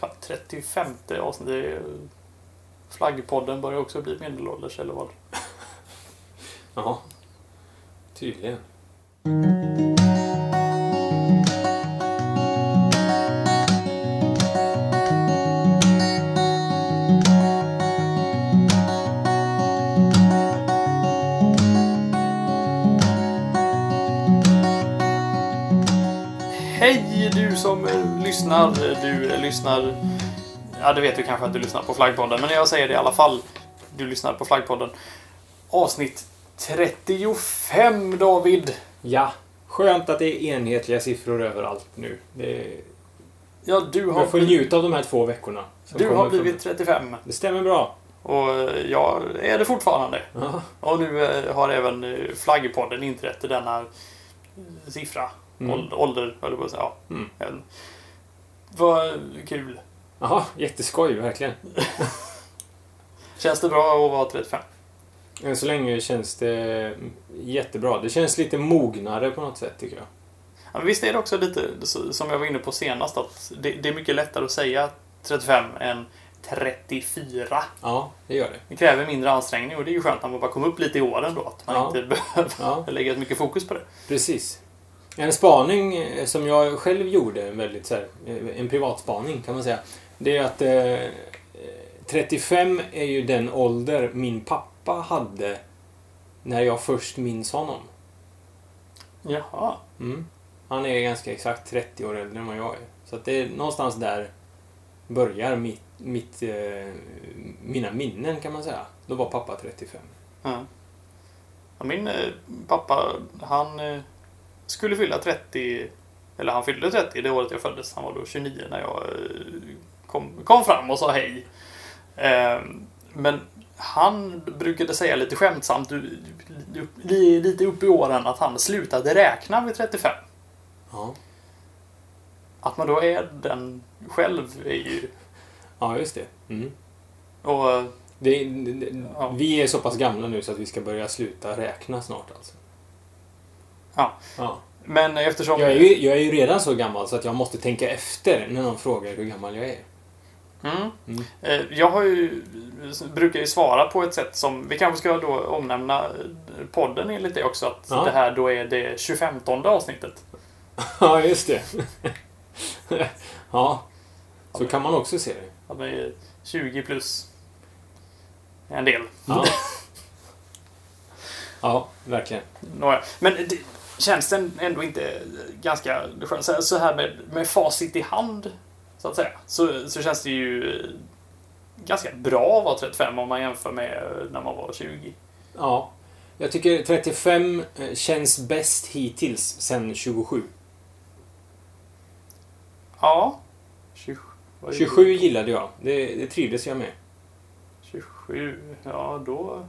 Fan, 35 avsnitt. det är- Flaggpodden börjar också bli medelålders eller vad? Ja. Tydligen. Hej du som lyssnar. Du lyssnar... Ja, det vet du kanske att du lyssnar på Flaggpodden, men jag säger det i alla fall. Du lyssnar på Flaggpodden. Avsnitt 35, David. Ja. Skönt att det är enhetliga siffror överallt nu. Det Ja, du har, jag får njuta av de här två veckorna. du har från- blivit 35. Det stämmer bra. Och eh, jag är det fortfarande. Ja. Och nu eh, har även eh, Flaggpodden inträtt denna eh, siffra. Mm. Ålder, ålder höll jag på att säga. Ja. Mm. Ja. Vad kul. Jaha, jätteskoj verkligen. Känns det bra att vara 35? Än så länge känns det jättebra. Det känns lite mognare på något sätt tycker jag. Ja, men visst är det också lite, som jag var inne på senast, att det, det är mycket lättare att säga 35 än 34. Ja, det gör det. Det kräver mindre ansträngning och det är ju skönt när man bara kommer upp lite i åren då. Att man Ja. inte behöver Ja, lägga så mycket fokus på det. precis. En spaning eh, som jag själv gjorde, en väldigt så här, eh, en privatspaning kan man säga. Det är att eh, 35 är ju den ålder min pappa hade när jag först minns honom. Jaha. Mm. Han är ganska exakt 30 år äldre än vad jag är. Så att det är någonstans där börjar mitt, mitt, eh, mina minnen kan man säga. Då var pappa 35. Ja. Ja, min eh, pappa, han skulle fylla 30, eller han fyllde 30 det året jag föddes. Han var då 29 när jag eh, kom, kom fram och sa hej. Eh, men han brukade säga lite skämtsamt, lite upp i åren, att han slutade räkna vid 35. Ja. Att man då är den själv är ju... ja, just det. Mm. Och, det, det, det Ja. Vi är så pass gamla nu så att vi ska börja sluta räkna snart alltså. Ja. ja. men eftersom... Jag, är ju, jag är ju redan så gammal så att jag måste tänka efter när någon frågar hur gammal jag är. Mm. Mm. Eh, Jag har ju, brukar ju svara på ett sätt som, vi kanske ska då omnämna eh, podden enligt det också, att Ja. det här då är det 25 avsnittet. Ja, just det. ja, så kan man också se det. Att det är 20 plus en del. Ja, ja verkligen. Nåja. Men det, känns det ändå inte ganska skönt? Så- här med, med facit i hand, så att säga, så, så känns det ju ganska bra att vara 35 om man jämför med när man var 20. Ja. Jag tycker 35 eh, känns bäst hittills sen 27. Ja. 27. vad är det? 27 gillade jag. Det, det trivdes jag med. 27, ja då...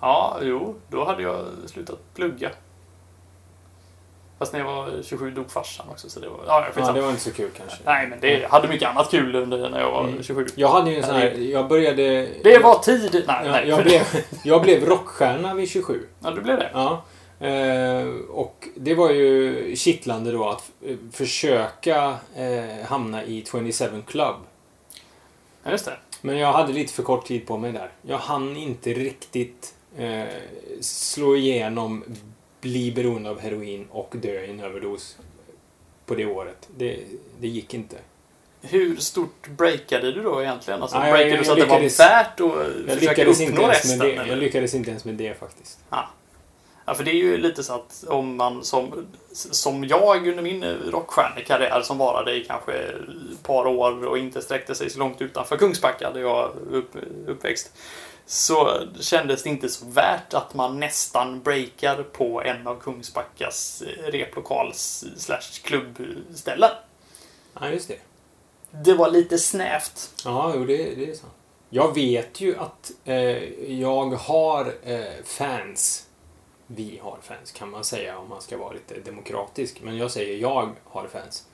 Ja, jo, då hade jag slutat plugga. Fast när jag var 27 dog farsan också, så det var... Ja, Ja, det var inte så kul kanske. Nej, men det hade mycket annat kul under när jag var Mm. 27. Jag hade ju en sån här... Jag började... Det var tid! Nej, Ja, nej. jag, blev, jag blev rockstjärna vid 27. Ja, du blev det? Ja. Eh, och det var ju kittlande då att eh, försöka eh, hamna i 27 Club. Ja, just det. Men jag hade lite för kort tid på mig där. Jag hann inte riktigt eh, slå igenom, bli beroende av heroin och dö i en överdos på det året. Det, det gick inte. Hur stort breakade du då egentligen? Alltså, jag- breakade du så att det var värt att Jag försöka lyckades, inte uppnå ens resten? med det. eller? jag lyckades inte ens med det faktiskt. Ja. ja, för det är ju lite så att om man som, som jag under min rockstjärnekarriär som varade i kanske ett par år och inte sträckte sig så långt utanför Kungsbacka där jag upp, uppväxt. Så kändes det inte så värt att man nästan breakar på en av Kungsbackas replokals slash klubbställen. Ja, just det. Det var lite snävt. Ja, jo, det, det är sant. Jag vet ju att eh, jag har eh, fans. Vi har fans kan man säga om man ska vara lite demokratisk. Men jag säger jag har fans.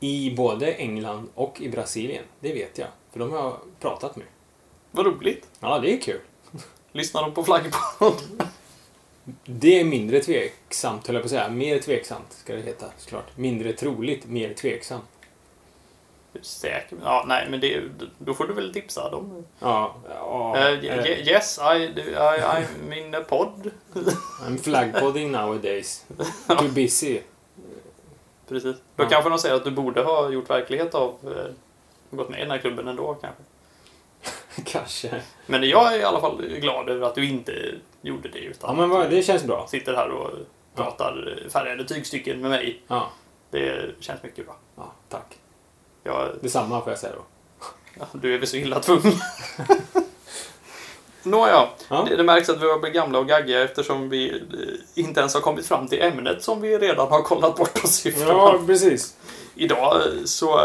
I både England och i Brasilien. Det vet jag. För de har jag pratat med. Vad roligt. Ja, det är kul. Lyssnar de på Flaggpodd? Det är mindre tveksamt, höll jag på att säga. Mer tveksamt ska det heta såklart. Mindre troligt, mer tveksamt. säker? Ja, nej, men det, då får du väl tipsa dem. Ja, ja. Ye- yes, I, I, I'm in a pod. I'm flagpodding nowadays. Too busy. Precis. Då Ja. kanske de säger att du borde ha gjort verklighet av eh, gått med i den här klubben ändå kanske. Kanske. Men jag är i alla fall glad över att du inte gjorde det Ja, utan men vad, det känns bra. sitter här och pratar färgade tygstycken med mig. Ja, Det känns mycket bra. ja tack. Jag, Detsamma får jag säga då. ja, du är väl så illa tvungen. Nåja, Ja. det, det märks att vi har blivit gamla och gaggiga eftersom vi eh, inte ens har kommit fram till ämnet som vi redan har kollat bort oss ifrån. Ja, precis. Idag eh, så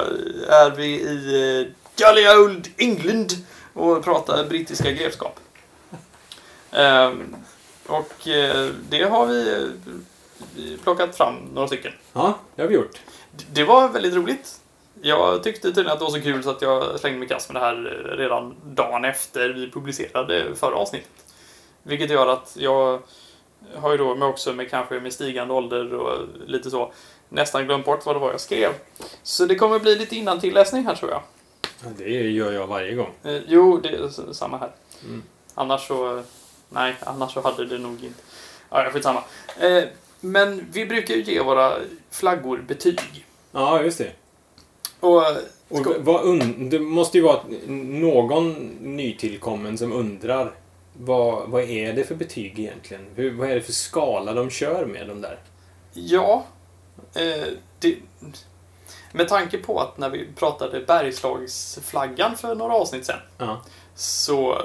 är vi i eh, Jolly Old England och pratar brittiska grevskap. Ehm, och eh, det har vi plockat fram några stycken. Ja, det har vi gjort. Det var väldigt roligt. Jag tyckte tydligen att det var så kul så att jag slängde mig kast med det här eh, redan dagen efter vi publicerade förra avsnittet. Vilket gör att jag har ju då med också med kanske med stigande ålder och lite så nästan glömt bort vad det var jag skrev. Så det kommer bli lite innantilläsning här tror jag. Det gör jag varje gång. Eh, jo, det är samma här. Mm. Annars så... Nej, annars så hade det nog inte... Ja, skitsamma. Eh, men vi brukar ju ge våra flaggor betyg. Ja, just det. Och Och Ska- vad und- det måste ju vara någon nytillkommen som undrar vad, vad är det för betyg egentligen? Hur, vad är det för skala de kör med de där? Ja, eh, det, med tanke på att när vi pratade Bergslagsflaggan för några avsnitt sen Ja. så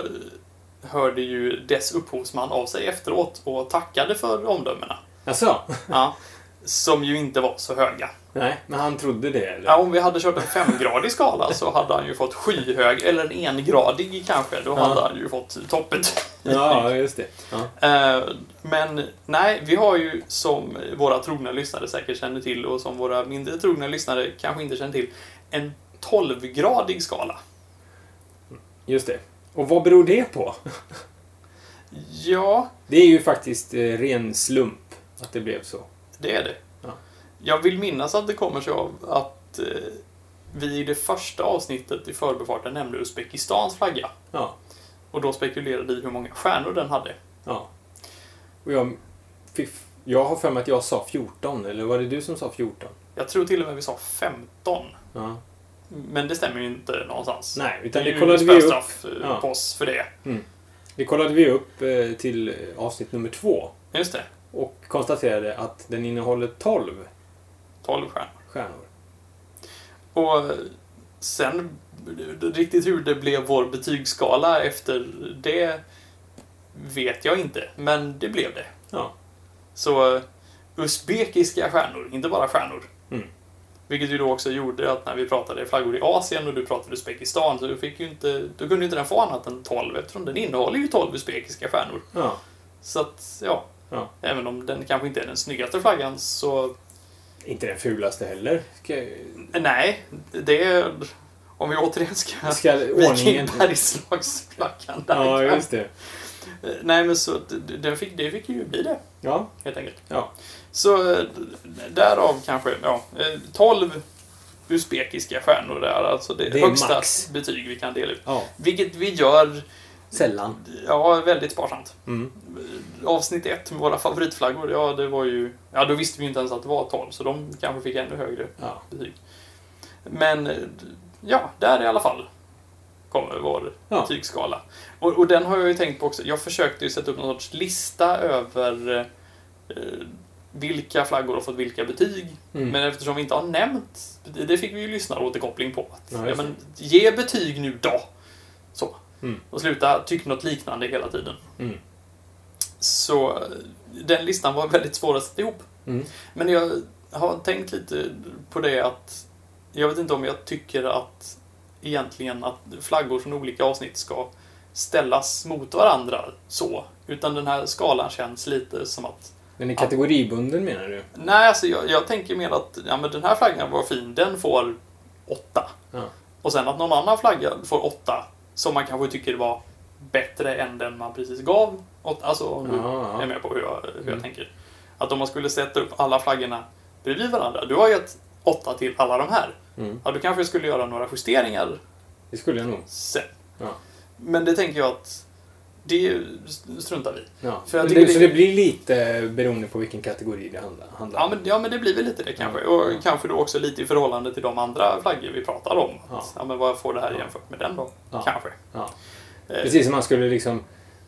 hörde ju dess upphovsman av sig efteråt och tackade för omdömena. Alltså, Ja, som ju inte var så höga. Nej, men han trodde det eller? Ja, om vi hade kört en femgradig skala så hade han ju fått skyhög, eller en engradig kanske. Då Ja. hade han ju fått toppet. Ja, just det. Ja. Eh, Men nej, vi har ju som våra trogna lyssnare säkert känner till och som våra mindre trogna lyssnare kanske inte känner till en 12-gradig skala. Just det. Och vad beror det på? Ja, Det är ju faktiskt eh, ren slump att det blev så. det är det. Ja. Jag vill minnas att det kommer sig av att eh, vi i det första avsnittet i förbifarten nämnde Uzbekistans flagga. Ja. Och då spekulerade i hur många stjärnor den hade. ja. Och jag, fiff, jag har för mig att jag sa 14, eller var det du som sa 14? Jag tror till och med vi sa 15. Ja. Men det stämmer ju inte någonstans. Nej, utan det det kollade vi upp. eh, Ja. på oss för det. Det kollade vi upp eh, till avsnitt nummer två Just det. och konstaterade att den innehåller 12 12 stjärnor. stjärnor. Och sen riktigt hur det blev vår betygsskala efter det vet jag inte. Men det blev det. Ja. Så usbekiska stjärnor, inte bara stjärnor. Mm. Vilket ju då också gjorde att när vi pratade flaggor i Asien och du pratade Uzbekistan så du fick ju inte, då kunde ju inte den få annat än 12 eftersom den innehåller ju 12 usbekiska stjärnor. Ja. Så att, ja. Ja. Även om den kanske inte är den snyggaste flaggan så, Inte den fulaste heller. Ska, nej, det är, om vi återigen ska ska ordningen... Vikingbergslagsflaggan där. Ja, just det. Nej, men så det, fick, det fick ju bli det, Ja. helt enkelt. Ja. Så eh, därav kanske, ja, eh, 12 usbekiska stjärnor där, alltså det, Det är högsta max. betyg vi kan dela ut. ja. Vilket vi gör, Sällan. ja, väldigt sparsamt. Mm. Avsnitt ett med våra favoritflaggor, ja det var ju, ja då visste vi inte ens att det var 12, så de kanske fick ännu högre Ja. betyg. Men, ja, där i alla fall kommer vår Ja. betygsskala. Och, och den har jag ju tänkt på också. Jag försökte ju sätta upp någon sorts lista över eh, vilka flaggor har fått vilka betyg. Mm. Men eftersom vi inte har nämnt, det fick vi ju lyssnaråterkoppling på. Att, Ja, ja, men, ge betyg nu då! Så. Mm. Och sluta tycka något liknande hela tiden. Mm. Så den listan var väldigt svår att sätta ihop. Mm. Men jag har tänkt lite på det att jag vet inte om jag tycker att egentligen att flaggor från olika avsnitt ska ställas mot varandra så. Utan den här skalan känns lite som att Den är kategoribunden menar du? Nej, alltså jag, jag tänker mer att ja, men den här flaggan var fin, den får åtta. Ja. Och sen att någon annan flagga får åtta, som man kanske tycker var bättre än den man precis gav. Alltså om du är med på hur jag, hur jag Mm. tänker. Att om man skulle sätta upp alla flaggorna bredvid varandra. Du har gett åtta till alla de här. Mm. Ja, då kanske skulle göra några justeringar Det skulle jag nog. sen. Ja. Men det tänker jag att det struntar vi Ja. För det, det- Så det blir lite beroende på vilken kategori det handlar, handlar Ja om. men, ja, men det blir väl lite det kanske. Och Ja. kanske då också lite i förhållande till de andra flaggor vi pratar om. Ja. Att, ja men vad får det här jämfört med den då? Kanske. Eh, Precis som man skulle liksom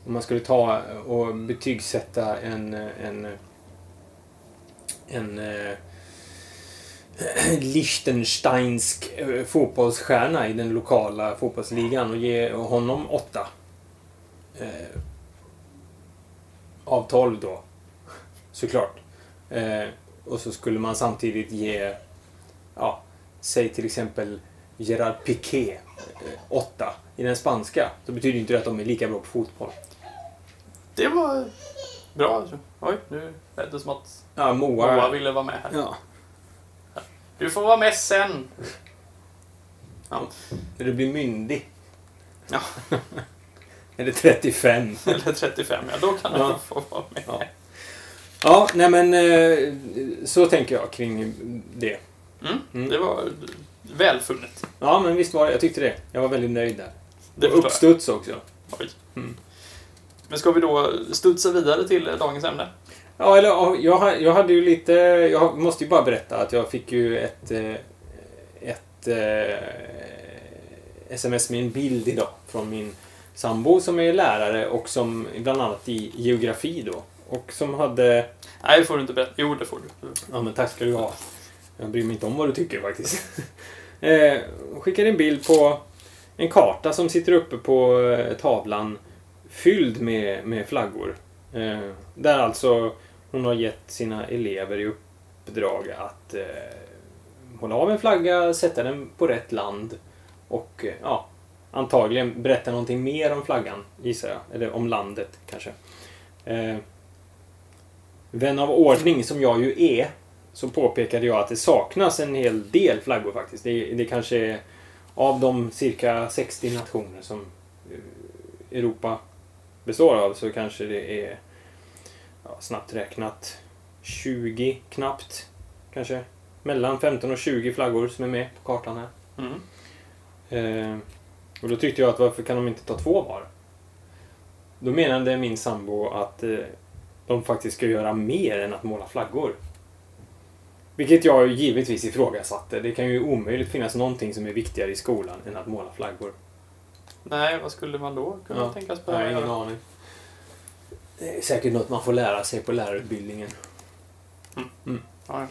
om man skulle ta och betygsätta en en en eh, Liechtensteinsk eh, fotbollsstjärna i den lokala fotbollsligan och ge honom åtta. Eh, av 12 då. Såklart. Eh, och så skulle man samtidigt ge, ja, säg till exempel Gerard Piqué eh, åtta i den spanska. Så betyder inte det att de är lika bra på fotboll. Det var bra. alltså. Oj, nu lät det som att Ja, Moa Moa. ville vara med här. Ja. Du får vara med sen. Ja. När du blir myndig. Ja. Eller 35. Eller 35, ja då kan du få vara med. Ja. Ja, nej men eh, så tänker jag kring det. Mm, Mm. Det var välfunnet. Ja, men visst var det. Jag tyckte det. Jag var väldigt nöjd där. Det och uppstuds också. jag. Oj. Mm. Men ska vi då studsa vidare till dagens ämne? Ja, eller ja, jag, jag hade ju lite... Jag måste ju bara berätta att jag fick ju ett... eh, Ett... eh, sms med en bild idag från min sambo som är lärare och som bland annat i geografi då. Och som hade... Nej, det får du inte berätta. Jo, det får du. Ja, men tack ska du ha. Jag bryr mig inte om vad du tycker faktiskt. eh, skickade en bild på en karta som sitter uppe på eh, tavlan fylld med, med flaggor. Eh, där alltså hon har gett sina elever i uppdrag att eh, hålla av en flagga, sätta den på rätt land och eh, ja, antagligen berätta någonting mer om flaggan, gissar jag. Eller om landet kanske. Eh, vän av ordning som jag ju är så påpekade jag att det saknas en hel del flaggor faktiskt. Det, det kanske är av de cirka 60 nationer som eh, Europa består av så kanske det är ja, snabbt räknat 20 knappt kanske. Mellan 15 och 20 flaggor som är med på kartan här. Mm. Eh, och då tyckte jag att varför kan de inte ta två var? Då menade min sambo att eh, de faktiskt ska göra mer än att måla flaggor. Vilket jag givetvis ifrågasatte. Det kan ju omöjligt finnas någonting som är viktigare i skolan än att måla flaggor. Nej, vad skulle man då kunna Ja. tänkas behöva ingen göra? aning. Det är säkert något man får lära sig på lärarutbildningen. Ja.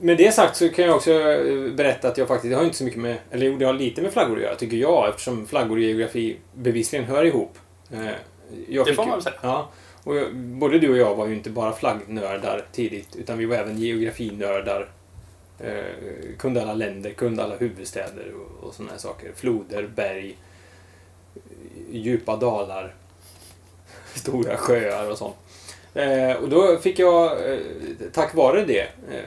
Med det sagt så kan jag också eh, berätta att jag faktiskt, det har inte så mycket med, eller jo, det har lite med flaggor att göra tycker jag eftersom flaggor och geografi bevisligen hör ihop. Eh, Jag Det får man väl säga. Ja. Och jag, både du och jag var ju inte bara flaggnördar tidigt utan vi var även geografinördar. Eh, kunde alla länder, kunde alla huvudstäder och, och sådana här saker. Floder, berg, djupa dalar, stora sjöar och sånt. Eh, och då fick jag, eh, tack vare det, eh,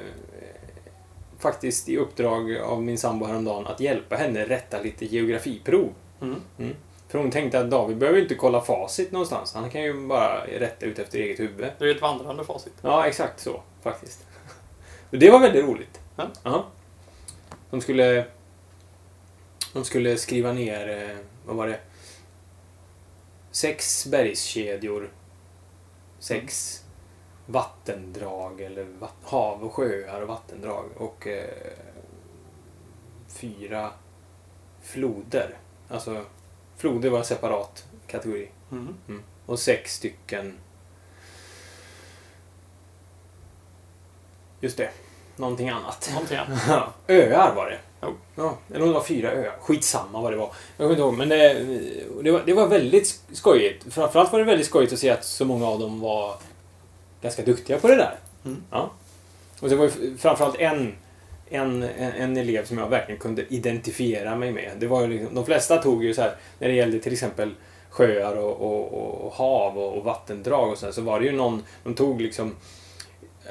faktiskt i uppdrag av min sambo häromdagen att hjälpa henne rätta lite geografiprov. Mm. För hon tänkte att David behöver inte kolla facit någonstans. Han kan ju bara rätta ut efter eget huvud. Det är ett vandrande facit. Ja, exakt så faktiskt. Och det var väldigt roligt. Ja. De skulle... De skulle skriva ner, eh, vad var det? Sex bergskedjor. Sex vattendrag, eller vatt, hav och sjöar och vattendrag. Och eh, fyra floder. Alltså, floder var en separat kategori. Mm. Och sex stycken... Just det. Någonting annat. Någonting annat. Ja, öar var det. Ja, eller om det var fyra öar. Skitsamma vad det var. Jag kommer inte ihåg, men det, det, var, det var väldigt skojigt. Framförallt var det väldigt skojigt att se att så många av dem var ganska duktiga på det där. Mm. Ja. Och det var ju framförallt en, en, en, elev som jag verkligen kunde identifiera mig med. Det var ju liksom, de flesta tog ju så här, när det gällde till exempel sjöar och, och, och hav och, och vattendrag och så, här, så var det ju någon, de tog liksom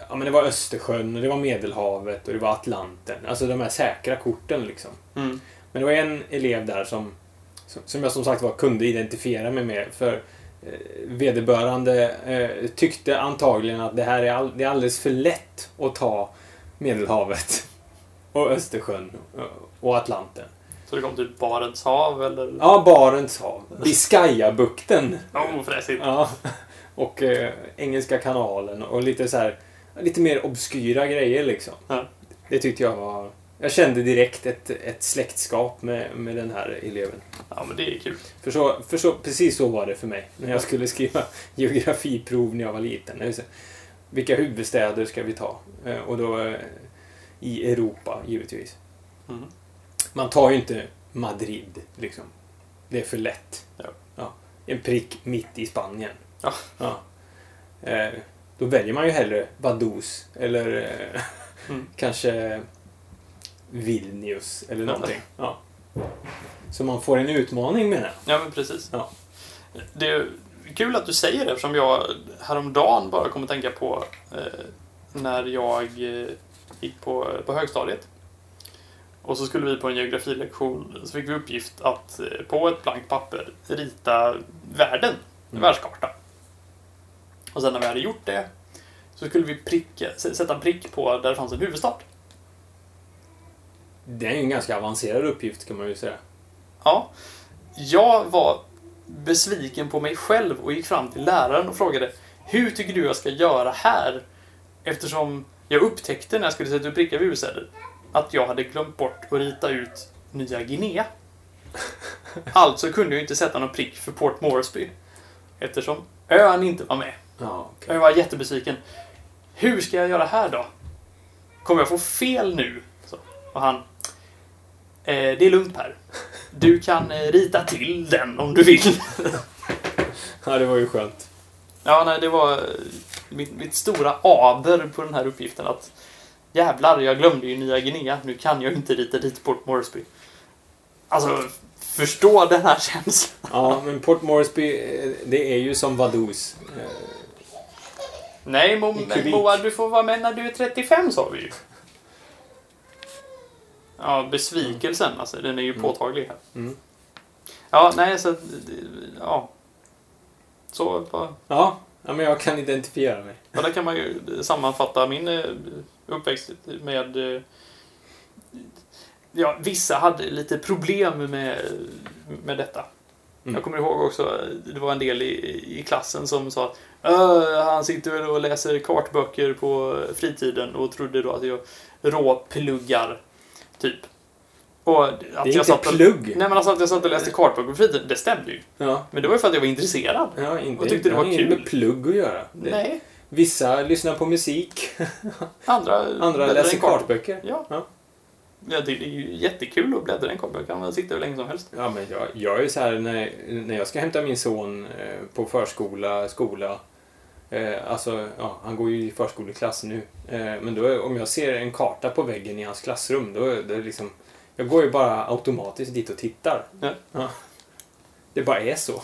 Ja men det var Östersjön och det var Medelhavet och det var Atlanten. Alltså de här säkra korten liksom. Mm. Men det var en elev där som, som- jag som sagt var kunde identifiera mig med. För eh, vederbörande eh, tyckte antagligen att det här är, all, det är alldeles för lätt att ta Medelhavet. Och Östersjön. Och Atlanten. Så det kom till Barents hav eller? Ja, Barents hav. Biscayabukten. Oh, fräsigt. Ja. Och eh, Engelska kanalen och lite så här lite mer obskyra grejer liksom. Ja. Det tyckte jag var... Jag kände direkt ett, ett släktskap med, med den här eleven. Ja, men det är kul. För, så, för så, precis så var det för mig när jag skulle skriva geografiprov när jag var liten. Vilka huvudstäder ska vi ta? Eh, Och då eh, i Europa, givetvis. Mm. Man tar ju inte Madrid, liksom. Det är för lätt. Ja. En prick mitt i Spanien. Ja. Ja. Eh, då väljer man ju hellre Vaduz eller eh, Mm. kanske Vilnius eller någonting. Ja. Så man får en utmaning menar jag. Ja, men precis. Ja. Det är kul att du säger det eftersom jag häromdagen bara kom att tänka på eh, när jag eh, gick på, på högstadiet. Och så skulle vi på en geografilektion så fick vi uppgift att eh, på ett blankt papper rita världen, en Mm. världskarta. Och sen när vi hade gjort det så skulle vi pricka, sätta en prick på där det fanns en huvudstad. Det är ju en ganska avancerad uppgift kan man ju säga. Ja. Jag var besviken på mig själv och gick fram till läraren och frågade Hur tycker du jag ska göra här? Eftersom jag upptäckte när jag skulle sätta upp prickar vid huvudstäder att jag hade glömt bort att rita ut Nya Guinea. Alltså kunde jag inte sätta någon prick för Port Moresby. Eftersom ön inte var med. Ja, Jag var jättebesviken. Hur ska jag göra här då? Kommer jag få fel nu? Så. Och han... Eh, det är lugnt Per. Du kan eh, rita till den om du vill. ja, det var ju skönt. ja, nej, det var eh, mitt, mitt stora aber på den här uppgiften att jävlar, jag glömde ju Nya Guinea. Nu kan jag inte rita dit Port Moresby. Alltså, förstå den här känslan. Ja, men Port Moresby, eh, det är ju som Vaduz. Nej, Mo kubik. Moa, du får vara med när du är 35, sa vi ju. Ja, besvikelsen, alltså, den är ju Mm. påtaglig här. Mm. Ja, nej, så... Ja. Så, bara- Ja, ja, men jag kan identifiera mig. ja, där kan man ju sammanfatta min eh, uppväxt med... eh, Ja, vissa hade lite problem med, med detta. Mm. Jag kommer ihåg också, det var en del i, i klassen som sa "Öh, han sitter och läser kartböcker på fritiden och trodde då att jag råpluggar, typ. Och att Det är jag inte satt och, plugg. Nej men alltså att jag satt och läste kartböcker på fritiden, det stämde ju. Ja, Men det var ju för att jag var intresserad. ja inte, Och tyckte det har var inget kul. med plugg att göra. Det, Nej, Vissa lyssnar på musik, andra, andra läser kartböcker. Ja. Ja. Ja, det är ju jättekul att bläddra i en kartbok. kan man sitta hur länge som helst. Ja, men jag, jag är så här när, när jag ska hämta min son eh, på förskola, skola. Eh, alltså, ja, han går ju i förskoleklass nu. Eh, men då, om jag ser en karta på väggen i hans klassrum, då är det liksom... Jag går ju bara automatiskt dit och tittar. Ja. Det bara är så.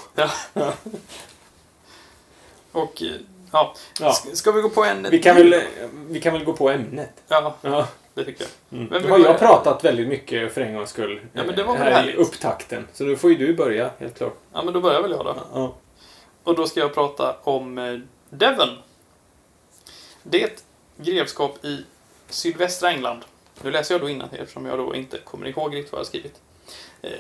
Och, eh, ja. Ja. Ska vi gå på en... Vi kan, väl, vi kan väl gå på ämnet. Ja, Ja. Det tycker jag. Mm. Då har jag pratat väldigt mycket för en gångs skull. Ja, men det var eh, här i härligt. upptakten. Så nu får ju du börja, helt klart. Ja, men då börjar väl jag då. Ja. Och då ska jag prata om eh, Devon. Det är ett grevskap i sydvästra England. Nu läser jag då innan eftersom jag då inte kommer ihåg riktigt vad jag har skrivit. Eh,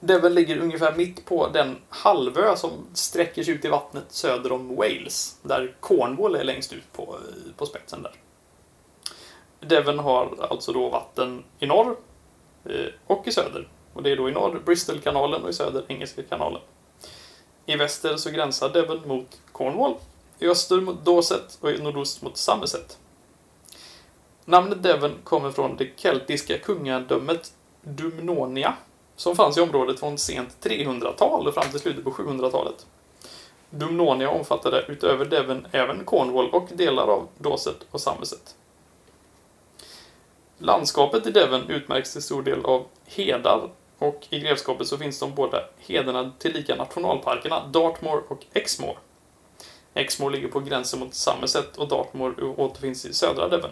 Devon ligger ungefär mitt på den halvö som sträcker sig ut i vattnet söder om Wales. Där Cornwall är längst ut på, på spetsen där. Devon har alltså då vatten i norr eh, och i söder. Och det är då i norr Bristolkanalen och i söder Engelska kanalen. I väster så gränsar Devon mot Cornwall, i öster mot Dorset och i nordost mot Somerset. Namnet Devon kommer från det keltiska kungadömet Dumnonia som fanns i området från sent 300-tal och fram till slutet på 700-talet. Dumnonia omfattade utöver Devon även Cornwall och delar av Dorset och Somerset. Landskapet i Devon utmärks till stor del av hedar och i grevskapet så finns de båda hedarna tillika nationalparkerna Dartmoor och Exmoor. Exmoor ligger på gränsen mot Somerset och Dartmoor återfinns i södra Devon.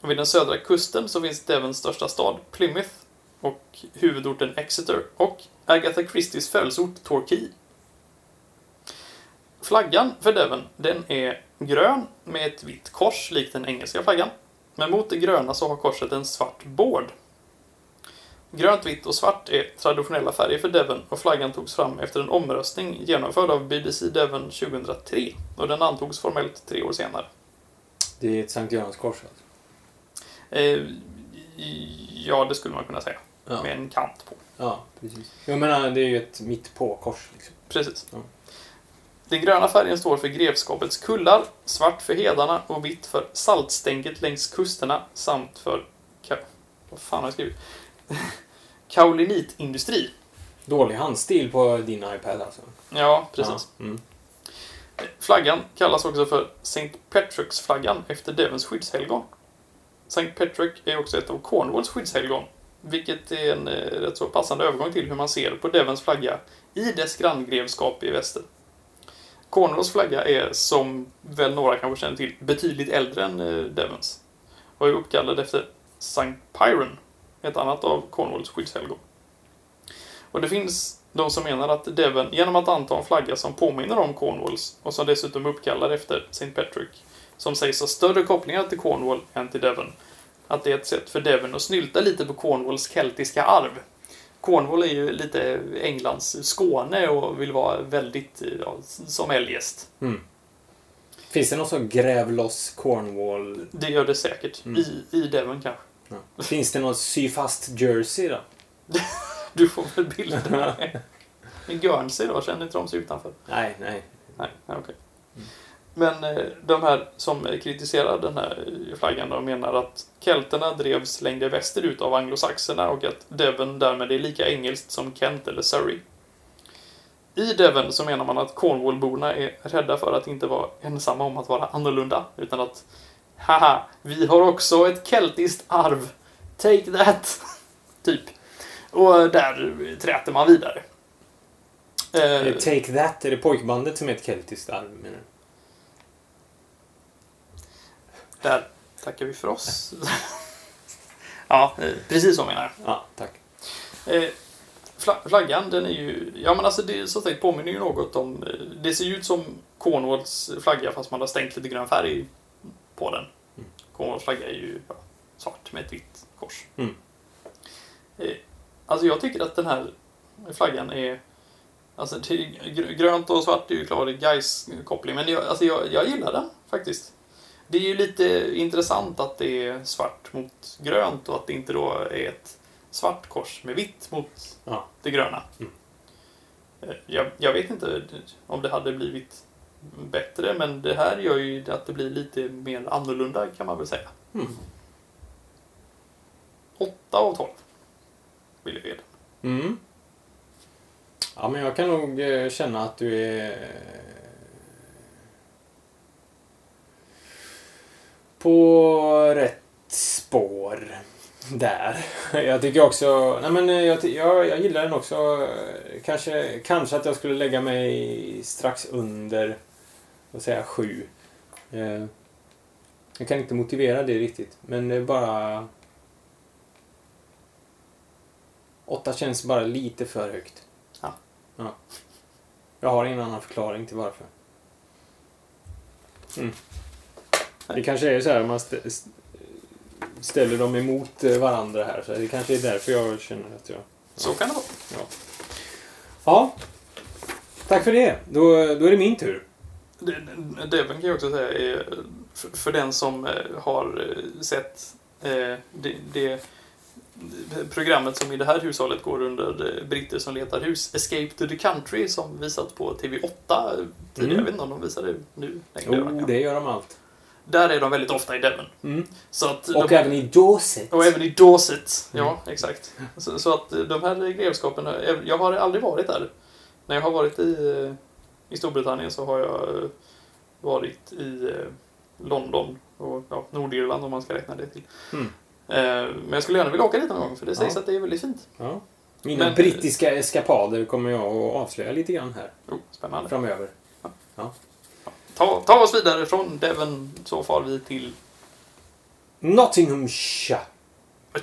Och vid den södra kusten så finns Devons största stad, Plymouth, och huvudorten Exeter och Agatha Christies födelseort, Torquay. Flaggan för Devon, den är grön med ett vitt kors likt den engelska flaggan. Men mot det gröna så har korset en svart bård. Grönt, vitt och svart är traditionella färger för Devon och flaggan togs fram efter en omröstning genomförd av BBC Devon 2003 och den antogs formellt tre år senare. Det är ett Sankt Görans-kors alltså. Eh, ja, det skulle man kunna säga. Ja. Med en kant på. Ja, precis. Jag menar, det är ju ett mitt på-kors. Liksom. Precis. Ja. Den gröna färgen står för grevskapets kullar, svart för hedarna och vitt för saltstänket längs kusterna samt för... Ka- vad fan har jag skrivit? Kaulinitindustri. Dålig handstil på din iPad alltså. Ja, precis. Ja. Mm. Flaggan kallas också för St. Patricks-flaggan efter Devons skyddshelgon. St. Patrick är också ett av Cornwalls skyddshelgon, vilket är en eh, rätt så passande övergång till hur man ser på Devons flagga i dess granngrevskap i väster. Cornwalls flagga är, som väl några kanske känner till, betydligt äldre än eh, Devons och är uppkallad efter St. Pyron, ett annat av Cornwalls skyddshelgon. Och det finns de som menar att Devon, genom att anta en flagga som påminner om Cornwalls och som dessutom är uppkallad efter St. Patrick, som sägs ha större kopplingar till Cornwall än till Devon, att det är ett sätt för Devon att snylta lite på Cornwalls keltiska arv. Cornwall är ju lite Englands Skåne och vill vara väldigt ja, som eljest. Mm. Finns det någon sån gräv loss Cornwall? Det gör det säkert. Mm. I, I Devon kanske. Ja. Finns det någon sy fast jersey då? Du får väl bilderna. Men Guernsey då, känner inte de sig utanför? Nej, nej. Nej, okej. Men eh, de här som kritiserar den här flaggan de menar att kelterna drevs längre västerut av anglosaxerna och att Devon därmed är lika engelskt som Kent eller Surrey. I Devon så menar man att Cornwallborna är rädda för att inte vara ensamma om att vara annorlunda, utan att haha, vi har också ett keltiskt arv. Take that! typ. Och eh, där träter man vidare. Eh, take That, är det pojkbandet som är ett keltiskt arv menar du? Där tackar vi för oss. ja, eh, precis så menar jag. Ja, tack. Eh, fla- flaggan, den är ju... Ja, men alltså det så sagt påminner ju något om... eh, Det ser ju ut som Cornwalls flagga fast man har stängt lite grön färg på den. Mm. Cornwalls flagga är ju ja, svart med ett vitt kors. Mm. Eh, alltså jag tycker att den här flaggan är... Alltså grönt och svart är ju klart guys koppling men jag, alltså jag, jag gillar den faktiskt. Det är ju lite intressant att det är svart mot grönt och att det inte då är ett svart kors med vitt mot Ja. det gröna. Mm. Eh, Jag, jag vet inte om det hade blivit bättre, men det här gör ju att det blir lite mer annorlunda kan man väl säga. Mm. 8 av 12 vill jag ge den. Mm. Ja, men jag kan nog eh, känna att du är på rätt spår där. Jag tycker också... Nej, men jag, jag, jag gillar den också. Kanske, kanske att jag skulle lägga mig strax under, vad säga, sju. Eh, Jag kan inte motivera det riktigt, men det är bara... Åtta känns bara lite för högt. Ja. ja. Jag har ingen annan förklaring till varför. Mm. Det kanske är så här man stä- st- ställer dem emot eh, varandra här. Så det kanske är därför jag känner att jag... Så kan det vara. Ja. ja. Tack för det. Då, då är det min tur. Det, det- kan jag också säga är, för, för den som eh, har eh, sett det, det programmet som i det här hushållet går under Britter som letar hus, Escape to the Country, som visats på TV8 tidigare. Mm. Jag vet inte om de visar det nu längre. Jo, det gör de allt. Där är de väldigt ofta i Devon. Mm. Så att Och de, även i Dorset. och även i Dorset. Ja, Mm. exakt. Så, så att de här grevskapen, eh, jag har aldrig varit där. När jag har varit i, eh, i Storbritannien så har jag eh, varit i London och ja, Nordirland om man ska räkna det till. Mm. Men jag skulle gärna vilja åka dit någon gång för det sägs Ja. att det är väldigt fint. Ja. Mina Men- brittiska eskapader kommer jag att avslöja lite grann här Oh, spännande. framöver. Ta, ta oss vidare från Devon så far vi till... Nottinghamshire. Oj.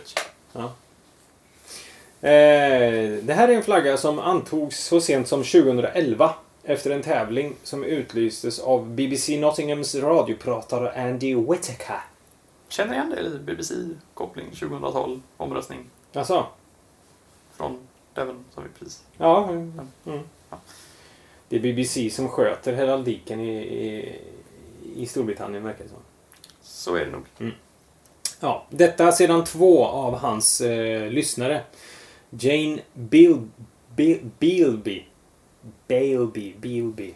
Eh, det här är en flagga som antogs så sent som 2011 efter en tävling som utlystes av BBC Nottinghams radiopratare Andy Whittaker. Känner igen det i BBC-koppling 2012 omröstning Alltså, från Devon som vi precis... ja. Mm. Mm. Det är BBC som sköter heraldiken i, i, i Storbritannien verkar det som. Så är det nog. Ja, detta sedan två av hans eh, lyssnare. Jane Bil, Bil, Bilby. Bailby. Bilby.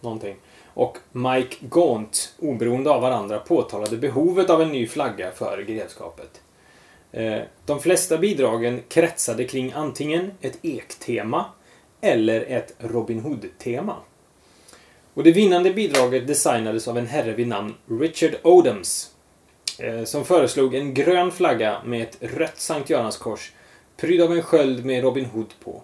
Någonting. Och Mike Gaunt, oberoende av varandra, påtalade behovet av en ny flagga för grevskapet. Eh, de flesta bidragen kretsade kring antingen ett ektema eller ett Robin Hood-tema. Och det vinnande bidraget designades av en herre vid namn Richard Odoms eh, som föreslog en grön flagga med ett rött Sankt Göranskors prydd av en sköld med Robin Hood på.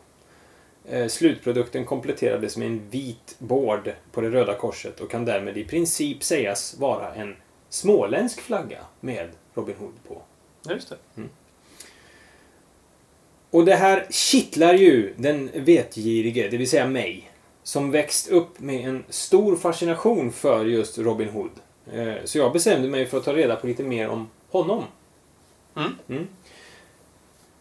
Eh, Slutprodukten kompletterades med en vit bård på det röda korset och kan därmed i princip sägas vara en småländsk flagga med Robin Hood på. Just det. Och det här kittlar ju den vetgirige, det vill säga mig, som växt upp med en stor fascination för just Robin Hood. Eh, Så jag bestämde mig för att ta reda på lite mer om honom. Mm.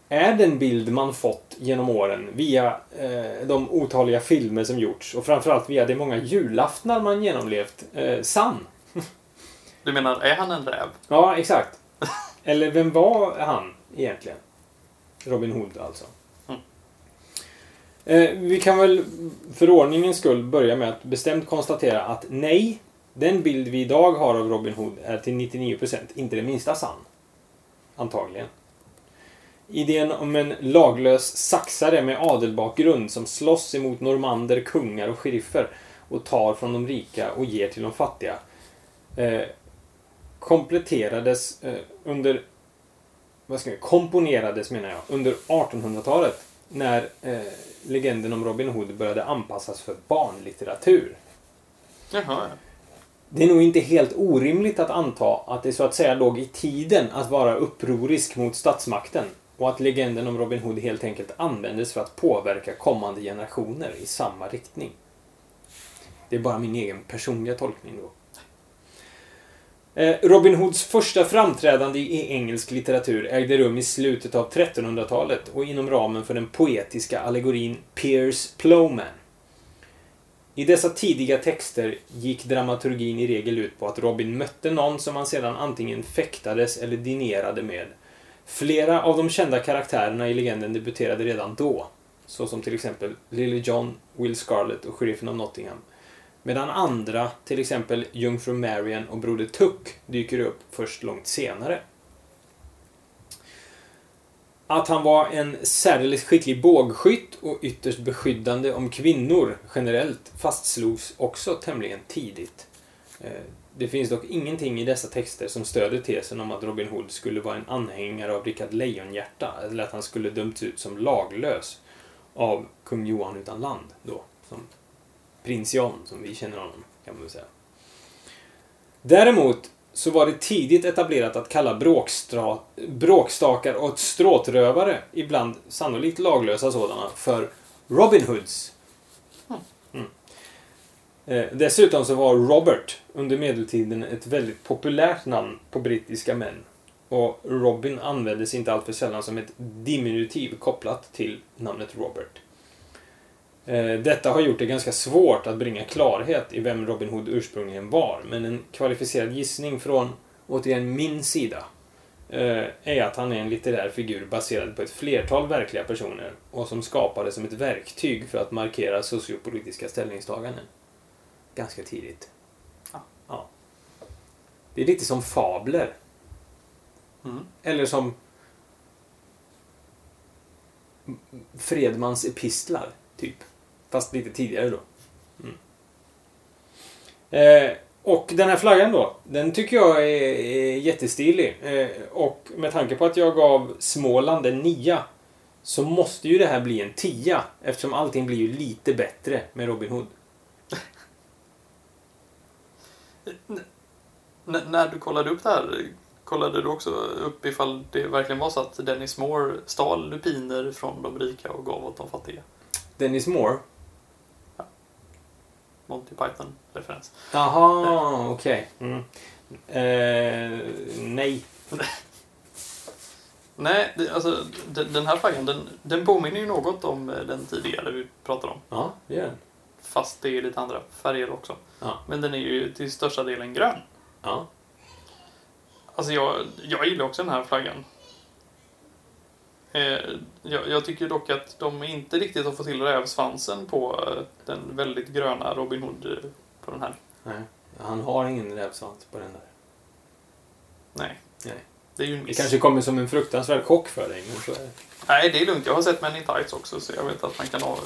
Är den bild man fått genom åren via eh, de otaliga filmer som gjorts och framförallt via de många julaftnar man genomlevt eh, sann? Du menar, är han en räv? Ja, exakt. Eller vem var han egentligen? Robin Hood alltså. Mm. Eh, vi kan väl för ordningens skull börja med att bestämt konstatera att nej, den bild vi idag har av Robin Hood är till 99% inte det minsta sann. Antagligen. Idén om en laglös saxare med adelbakgrund som slåss emot normander, kungar och sheriffer och tar från de rika och ger till de fattiga eh, kompletterades eh, under vad ska jag, komponerades menar jag under 1800-talet när eh, legenden om Robin Hood började anpassas för barnlitteratur. Jaha, ja. Det är nog inte helt orimligt att anta att det så att säga låg i tiden att vara upprorisk mot statsmakten och att legenden om Robin Hood helt enkelt användes för att påverka kommande generationer i samma riktning. Det är bara min egen personliga tolkning då. Eh, Robin Hoods första framträdande i engelsk litteratur ägde rum i slutet av 1300-talet och inom ramen för den poetiska allegorin Piers Plowman. I dessa tidiga texter gick dramaturgin i regel ut på att Robin mötte någon som han sedan antingen fäktades eller dinerade med. Flera av de kända karaktärerna i legenden debuterade redan då, såsom till exempel Lily John, Will Scarlett och sheriffen av Nottingham. Medan andra, till exempel Jungfru Marian och Broder Tuck, dyker upp först långt senare. Att han var en särdeles skicklig bågskytt och ytterst beskyddande om kvinnor generellt fastslogs också tämligen tidigt. Eh, det finns dock ingenting i dessa texter som stöder tesen om att Robin Hood skulle vara en anhängare av Rickard Lejonhjärta eller att han skulle dömts ut som laglös av kung Johan utan land då, som prins John, som vi känner honom, kan man väl säga. Däremot så var det tidigt etablerat att kalla bråkstra, bråkstakar och stråtrövare, ibland sannolikt laglösa sådana, för Robin Hoods. Mm. Eh, dessutom så var Robert under medeltiden ett väldigt populärt namn på brittiska män. Och Robin användes inte alltför sällan som ett diminutiv kopplat till namnet Robert. Eh, Detta har gjort det ganska svårt att bringa klarhet i vem Robin Hood ursprungligen var, men en kvalificerad gissning från, återigen, min sida eh, är att han är en litterär figur baserad på ett flertal verkliga personer och som skapades som ett verktyg för att markera sociopolitiska ställningstaganden. Ganska tidigt. Ja. ja. Det är lite som fabler. Mm. Eller som Fredmans epistlar, typ. Fast lite tidigare då. Mm. Eh, och den här flaggan då, den tycker jag är, är jättestilig. Eh, och med tanke på att jag gav Småland en nia så måste ju det här bli en tia eftersom allting blir ju lite bättre med Robin Hood. N- när du kollade upp det här, kollade du också upp ifall det verkligen var så att Dennis Moore stal lupiner från de rika och gav åt de fattiga? Dennis Moore. Monty Python-referens. Jaha, okej. Mm. Eh, nej. Nej, det, alltså den, den här flaggan den, den påminner ju något om eh, den tidigare vi pratade om. Ja, det gör den. Fast det är lite andra färger också. Ja. Men den är ju till största delen grön. Ja. Alltså jag, jag gillar också den här flaggan. Eh, jag, tycker dock att de inte riktigt har fått till rävsvansen på eh, den väldigt gröna Robin Hood eh, på den här. Nej. Han har ingen rävsvans på den där. Nej. Nej. Det är ju en Det miss. kanske kommer som en fruktansvärd chock för dig, men så är det. Nej, det är lugnt. Jag har sett Men in Tights också så jag vet att man kan, ha,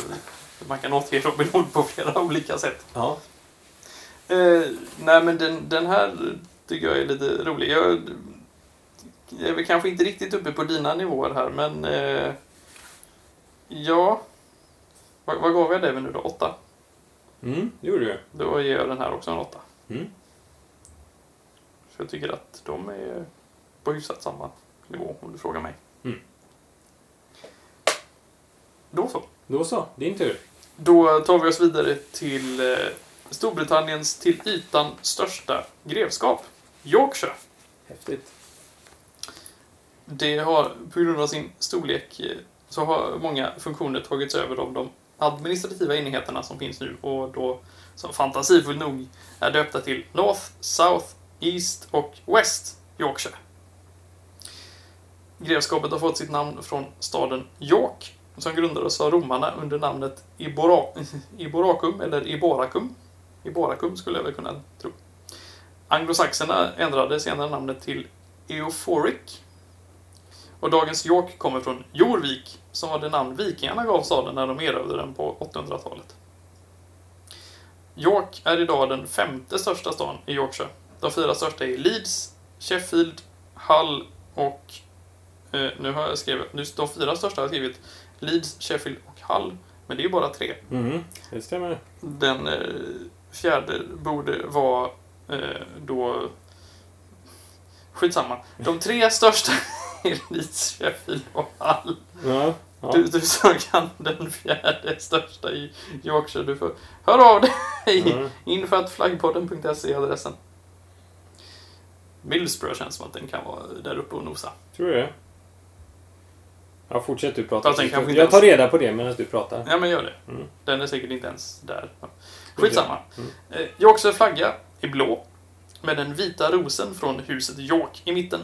man kan återge Robin Hood på flera olika sätt. Ja. Eh, nej, men den, den här tycker jag är lite rolig. Jag, jag är väl kanske inte riktigt uppe på dina nivåer här, men eh, ja. Vad, vad gav jag dig nu då? Åtta? Mm, det gjorde du. Då ger jag den här också en åtta. Mm. För jag tycker att de är på hyfsat samma nivå om du frågar mig. Mm. Då så. Då så, din tur. Då tar vi oss vidare till eh, Storbritanniens till ytan största grevskap, Yorkshire. Häftigt. Det har på grund av sin storlek eh, så har många funktioner tagits över av de administrativa enheterna som finns nu och då som fantasifullt nog är döpta till North, South, East och West Yorkshire. Grevskapet har fått sitt namn från staden York som grundades av romarna under namnet Ibora, Iboracum eller Iboracum. Iboracum skulle jag väl kunna tro. Anglosaxerna ändrade senare namnet till Euphoric och dagens York kommer från Jorvik, som var det namn vikingarna gav staden när de erövrade den på 800-talet. York är idag den femte största stan i Yorkshire. De fyra största är Leeds, Sheffield, Hull och... Eh, nu har jag skrivit... Nu, de fyra största har jag skrivit Leeds, Sheffield och Hull. Men det är ju bara tre. Mm, det stämmer. Den eh, fjärde borde vara eh, då... Skitsamma. De tre största Sheffield och Hull. Ja. ja. Du, du som kan den fjärde största i Yorkshire, du får höra av dig Mm. inför att flaggpodden.se adressen. Middlesbrough känns som att den kan vara där uppe och nosa. Tror du det? Ja, fortsätt du prata. Fast den kanske inte jag tar reda på det medan du pratar. Ja, men gör det. Mm. Den är säkert inte ens där. Skitsamma. Mm. Eh, Yorkshire flagga är blå med den vita rosen från huset York i mitten.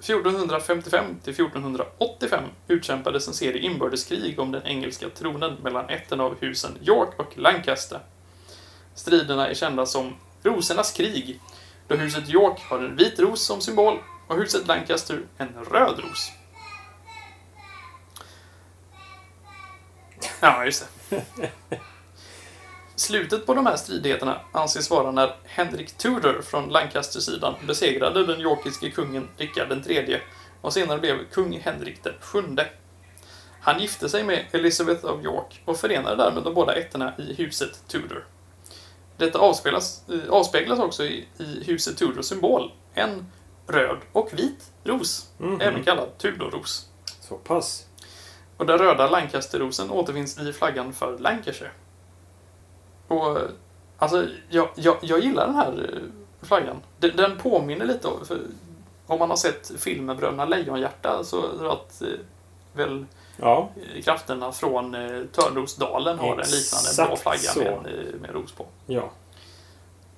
1455 till 1485 utkämpades en serie inbördeskrig om den engelska tronen mellan ätten av husen York och Lancaster. Striderna är kända som Rosernas krig, då huset York har en vit ros som symbol och huset Lancaster en röd ros. Ja, just det. Slutet på de här stridigheterna anses vara när Henrik Tudor från Lancaster-sidan besegrade den yorkiske kungen Rickard III och senare blev kung Henrik sjunde. Han gifte sig med Elizabeth of York och förenade därmed de båda ätterna i huset Tudor. Detta avspelas, eh, avspeglas också i, i huset Tudors symbol, en röd och vit ros, Mhm. även kallad Tudorros. Så pass. Och den röda Lancasterrosen återfinns i flaggan för Lancashire. Och alltså, jag, jag, jag gillar den här eh, flaggan. Den, den påminner lite om, om man har sett filmen Bröderna Lejonhjärta så är att eh, väl Ja, eh, krafterna från Törnrosdalen har en liknande blå Exakt flagga så. med med ros på. ja.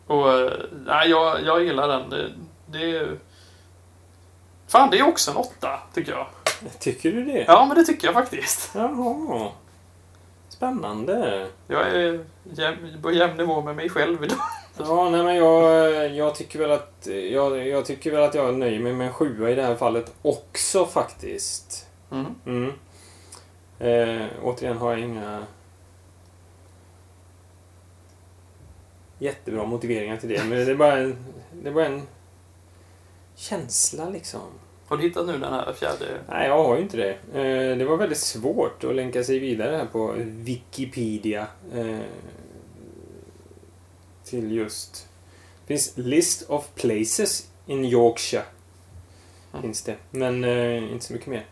Och nej, jag, jag gillar den. Det, det Fan, det är också en åtta, tycker jag. Tycker du det? Ja, men det tycker jag faktiskt. Jaha. Spännande. Jag är jäm, på jämn nivå med mig själv idag. Ja, nej men jag, jag tycker väl att jag, jag tycker väl att jag nöjer mig med en sjua i det här fallet också faktiskt. Mm. Mm. Eh, återigen har jag inga jättebra motiveringar till det, men det är bara en, det är bara en känsla liksom. Har du hittat nu den här fjärde? Nej, jag har ju inte det. Eh, det var väldigt svårt att länka sig vidare här på Wikipedia. Eh, till just... Det finns List of Places in Yorkshire. Mm. Finns det. Men eh, inte så mycket mer.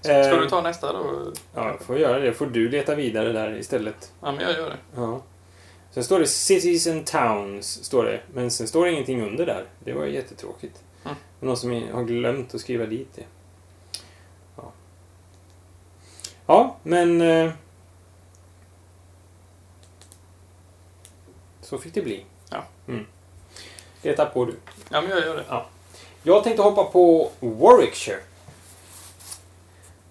Ska du ta nästa då? Ja, jag får göra det. Får du leta vidare där istället. Ja, men jag gör det. Ja. Sen står det Cities and Towns, står det. Men sen står det ingenting under där. Det var jättetråkigt. Är någon som har glömt att skriva dit det. Ja, ja men... Eh, så fick det bli. Ja. Mm. Leta på du. Ja, men jag gör det. Jag tänkte hoppa på Warwickshire.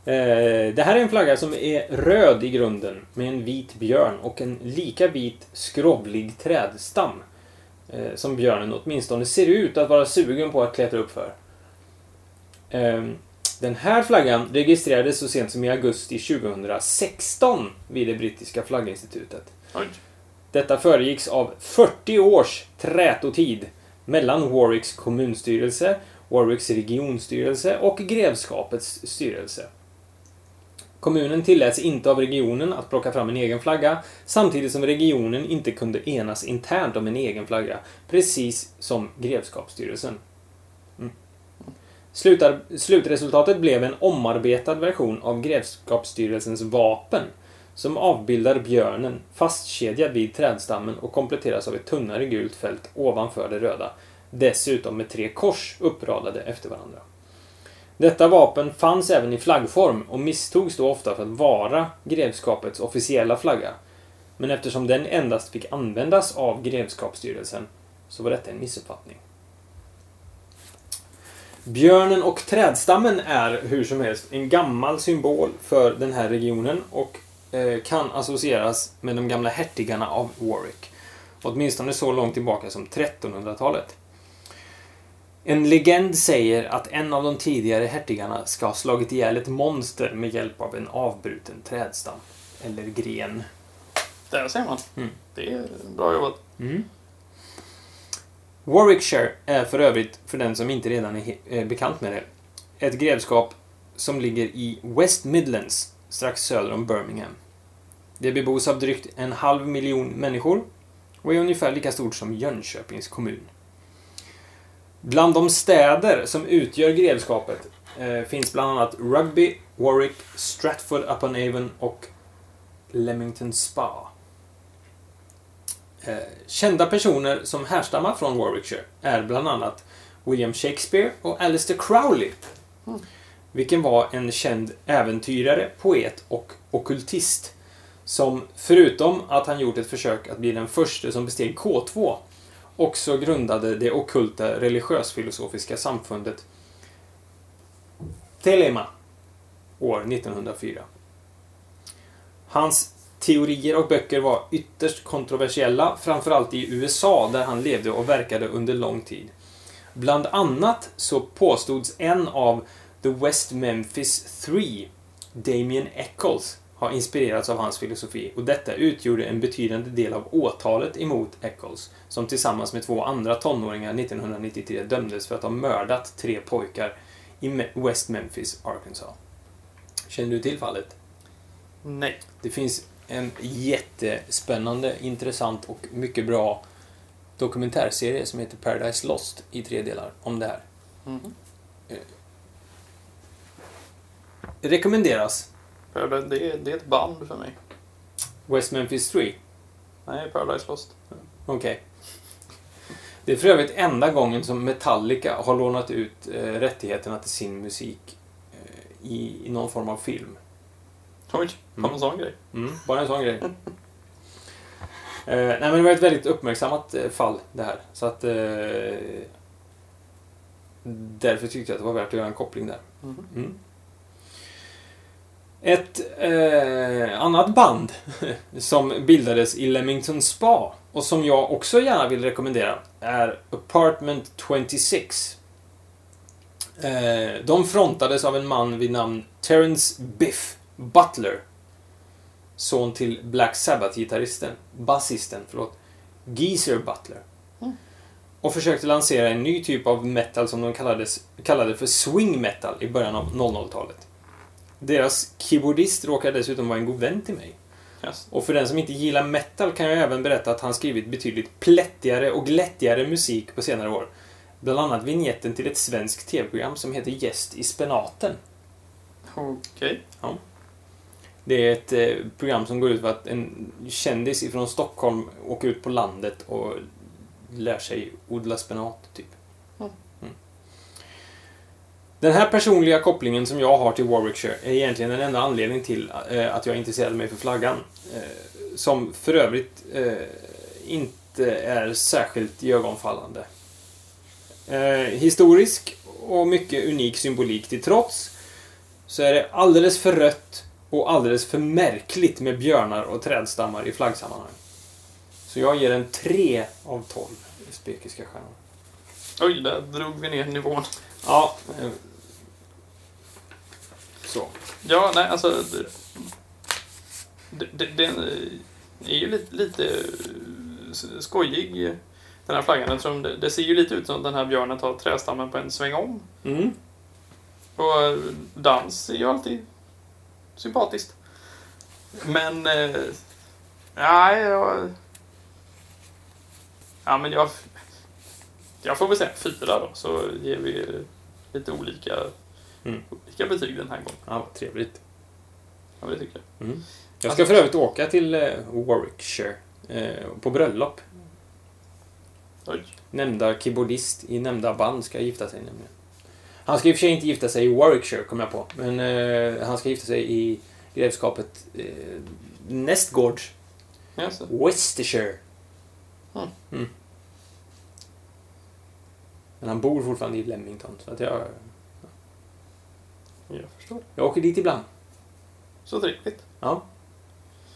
Eh, det här är en flagga som är röd i grunden med en vit björn och en lika vit skrovlig trädstam. Eh, som björnen åtminstone ser ut att vara sugen på att klättra upp för. Eh, den här flaggan registrerades så sent som i augusti 2016 vid det brittiska flagginstitutet. Oj. Detta föregicks av 40 års trätotid mellan Warwicks kommunstyrelse, Warwicks regionstyrelse och grevskapets styrelse. Kommunen tilläts inte av regionen att plocka fram en egen flagga, samtidigt som regionen inte kunde enas internt om en egen flagga, precis som grevskapsstyrelsen. Mm. Slutar, slutresultatet blev en omarbetad version av grevskapsstyrelsens vapen, som avbildar björnen fastkedjad vid trädstammen och kompletteras av ett tunnare gult fält ovanför det röda. Dessutom med tre kors uppradade efter varandra. Detta vapen fanns även i flaggform och misstogs då ofta för att vara grevskapets officiella flagga. Men eftersom den endast fick användas av grevskapsstyrelsen så var detta en missuppfattning. Björnen och trädstammen är hur som helst en gammal symbol för den här regionen och eh, kan associeras med de gamla hertigarna av Warwick. Åtminstone så långt tillbaka som 1300-talet. En legend säger att en av de tidigare hertigarna ska ha slagit ihjäl ett monster med hjälp av en avbruten trädstam. Eller gren. Där ser man. Mm. Det är bra jobbat. Mm. Warwickshire är för övrigt, för den som inte redan är eh, bekant med det, ett grevskap som ligger i West Midlands, strax söder om Birmingham. Det bebos av drygt en halv miljon människor och är ungefär lika stort som Jönköpings kommun. Bland de städer som utgör grevskapet eh, finns bland annat Rugby, Warwick, Stratford upon Avon och Leamington Spa. Eh, kända personer som härstammar från Warwickshire är bland annat William Shakespeare och Alistair Crowley. Mm. Vilken var en känd äventyrare, poet och okkultist. Som förutom att han gjort ett försök att bli den första som besteg K2 också grundade det ockulta religiös-filosofiska samfundet Telema år 1904. Hans teorier och böcker var ytterst kontroversiella, framförallt i USA där han levde och verkade under lång tid. Bland annat så påstods en av The West Memphis Three, Damien Eccles, ha inspirerats av hans filosofi och detta utgjorde en betydande del av åtalet emot Eccles, som tillsammans med två andra tonåringar 1993 dömdes för att ha mördat tre pojkar i West Memphis, Arkansas. Känner du till fallet? Nej. Det finns en jättespännande, intressant och mycket bra dokumentärserie som heter Paradise Lost i tre delar om det här. Mhm. Rekommenderas. Det, det, det är ett band för mig. West Memphis 3. Nej, Paradise Lost. Okej. Det är för övrigt enda gången som Metallica har lånat ut eh, rättigheterna till sin musik eh, i, i någon form av film. Oj, Mm. kom en sån grej. Mm, bara en sån grej. Eh, nej, men det var ett väldigt uppmärksammat eh, fall det här. Så att... Eh, därför tyckte jag att det var värt att göra en koppling där. Mhm. Mm. Ett eh, annat band som bildades i Leamington Spa och som jag också gärna vill rekommendera är Apartment 26. Eh, de frontades av en man vid namn Terence Biff Butler. Son till Black Sabbath-gitarristen, basisten, förlåt, Geezer Butler. Mm. Och försökte lansera en ny typ av metal som de kallades, kallade för swing metal i början av 00-talet. Deras keyboardist råkar dessutom vara en god vän till mig. Yes. Och för den som inte gillar metal kan jag även berätta att han skrivit betydligt plättigare och glättigare musik på senare år. Bland annat vignetten till ett svenskt tv-program som heter Gäst i spenaten. Okej. Det är ett eh, program som går ut på att en kändis ifrån Stockholm åker ut på landet och lär sig odla spenat, typ. Den här personliga kopplingen som jag har till Warwickshire är egentligen den enda anledningen till eh, att jag intresserade mig för flaggan. Eh, som för övrigt eh, inte är särskilt iögonfallande. Eh, historisk och mycket unik symbolik till trots så är det alldeles för rött och alldeles för märkligt med björnar och trädstammar i flaggsammanhang. Så jag ger en 3 av 12 spekiska stjärnor. Oj, där drog vi ner nivån. Ja. Så. Ja, nej, alltså... det- det- det- Den är ju lite, lite skojig, den här flaggan. Eftersom det, det ser ju lite ut som att den här björnen tar trästammen på en sväng om. Mm. Och eh, dans är ju alltid sympatiskt. Men... Eh, nej, jag... Ja, men jag... Jag får väl säga fyra då, så ger vi lite olika, Mm. olika betyg den här gången. Ja, trevligt. Ja, det tycker jag. Mm. Jag ska för övrigt åka till eh, Warwickshire eh, på bröllop. Oj. Nämnda keyboardist i nämnda band ska gifta sig nämligen. Han ska i och för sig inte gifta sig i Warwickshire, kom jag på. Men eh, han ska gifta sig i grevskapet eh, nästgårds, Jaså. Worcestershire. Mm. Mm. Men han bor fortfarande i Leamington, så att jag, Jag förstår. jag åker dit ibland. Så trevligt. Ja.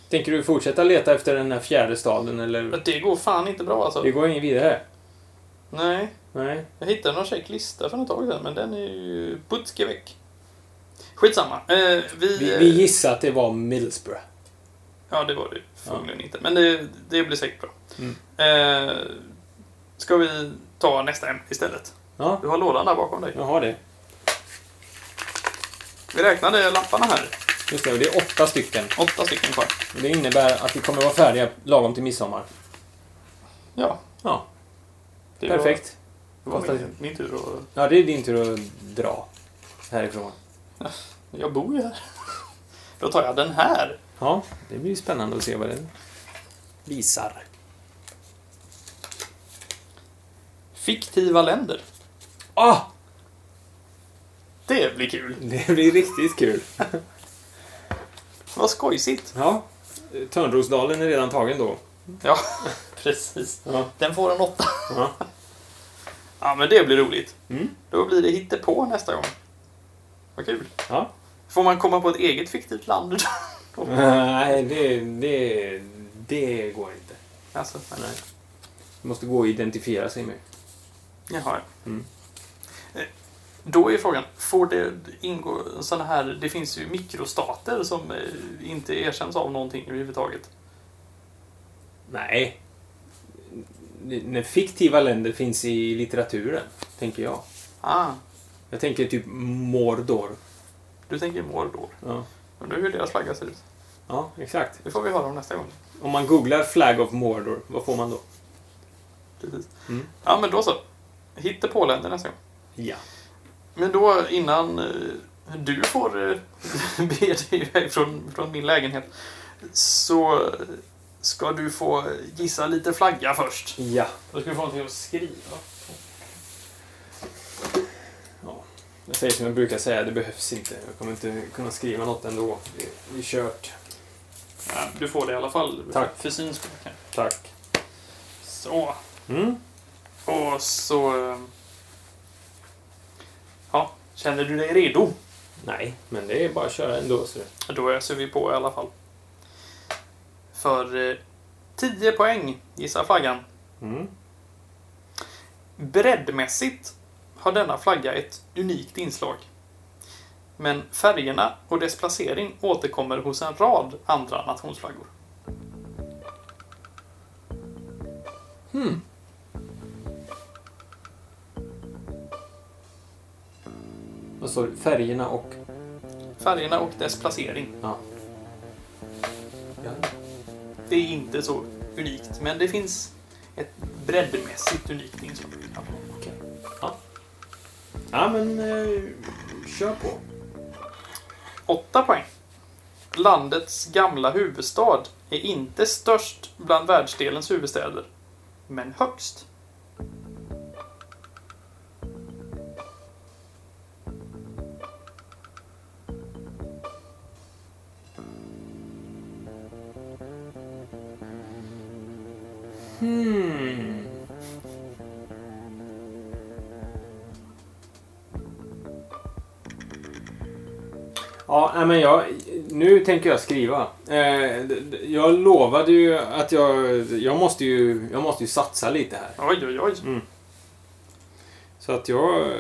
Tänker du fortsätta leta efter den här fjärde staden, eller? Men det går fan inte bra alltså. Det går ingen vidare? Nej. Nej. Jag hittade någon check lista för ett tag sedan, men den är ju putskeväck. Skitsamma. Eh, vi, Vi, vi gissar att det var Middlesbrough. Ja, det var det förmodligen inte. Men det, det blir säkert bra. Mm. Eh, ska vi ta nästa ämne istället? Ja, Du har lådan där bakom dig. jag har det. Vi räknade lapparna här. Just det, och det är åtta stycken. Åtta stycken kvar. Och det innebär att vi kommer vara färdiga lagom till midsommar. Ja. Ja, Det perfekt. Var, det var min, min tur och Ja, det är din tur att dra härifrån. Jag bor ju här. Då tar jag den här. Ja, det blir spännande att se vad den visar. Fiktiva länder. Ah! Det blir kul. Det blir riktigt kul. Vad skojsigt. Ja, Törnrosdalen är redan tagen då. Ja, precis. Ja. Den får en åtta. ja. Ja, men det blir roligt. Mm. Då blir det hittepå nästa gång. Vad kul. ja. Får man komma på ett eget fiktivt land? Nej, det, det, det går inte. alltså, nej. Det måste gå att identifiera sig med. Jaha, ja. Mm. Då är frågan, får det ingå sådana här... Det finns ju mikrostater som eh, inte erkänns av någonting överhuvudtaget. Nej. När fiktiva länder finns i litteraturen, tänker jag. Ah, Jag tänker typ Mordor. du tänker Mordor. Ja, Undrar hur deras flagga ser ut. ja exakt. Det får vi höra om nästa gång. Om man googlar Flag of Mordor, vad får man då? Precis. Mm. Ja, men då så. Hittepåländer nästa gång. Ja. Men då innan eh, du får eh, bege dig iväg från, från min lägenhet så ska du få gissa lite flagga först. Ja. Då ska vi få någonting att skriva. ja. Jag säger som jag brukar säga, det behövs inte. Jag kommer inte kunna skriva något ändå. Det är kört. Ja, du får det i alla fall. Tack. För syns skull. Tack. Så. Mm. Och så... känner du dig redo? Nej, men det är bara att köra ändå. Så. Då öser vi på i alla fall. För eh, 10 poäng, gissa flaggan. Mm. Breddmässigt har denna flagga ett unikt inslag. Men färgerna och dess placering återkommer hos en rad andra nationsflaggor. Hmm. Vad står det? Färgerna och... Färgerna och dess placering. Ja. ja. Det är inte så unikt, men det finns ett breddmässigt unikt inslag. Okej. Ja. Ja, men... Eh, kör på. 8 poäng. Landets gamla huvudstad är inte störst bland världsdelens huvudstäder, men högst. Men jag, nu tänker jag skriva. Eh, jag lovade ju att jag, jag måste ju, jag måste ju satsa lite här. Oj, oj, oj. Så att jag,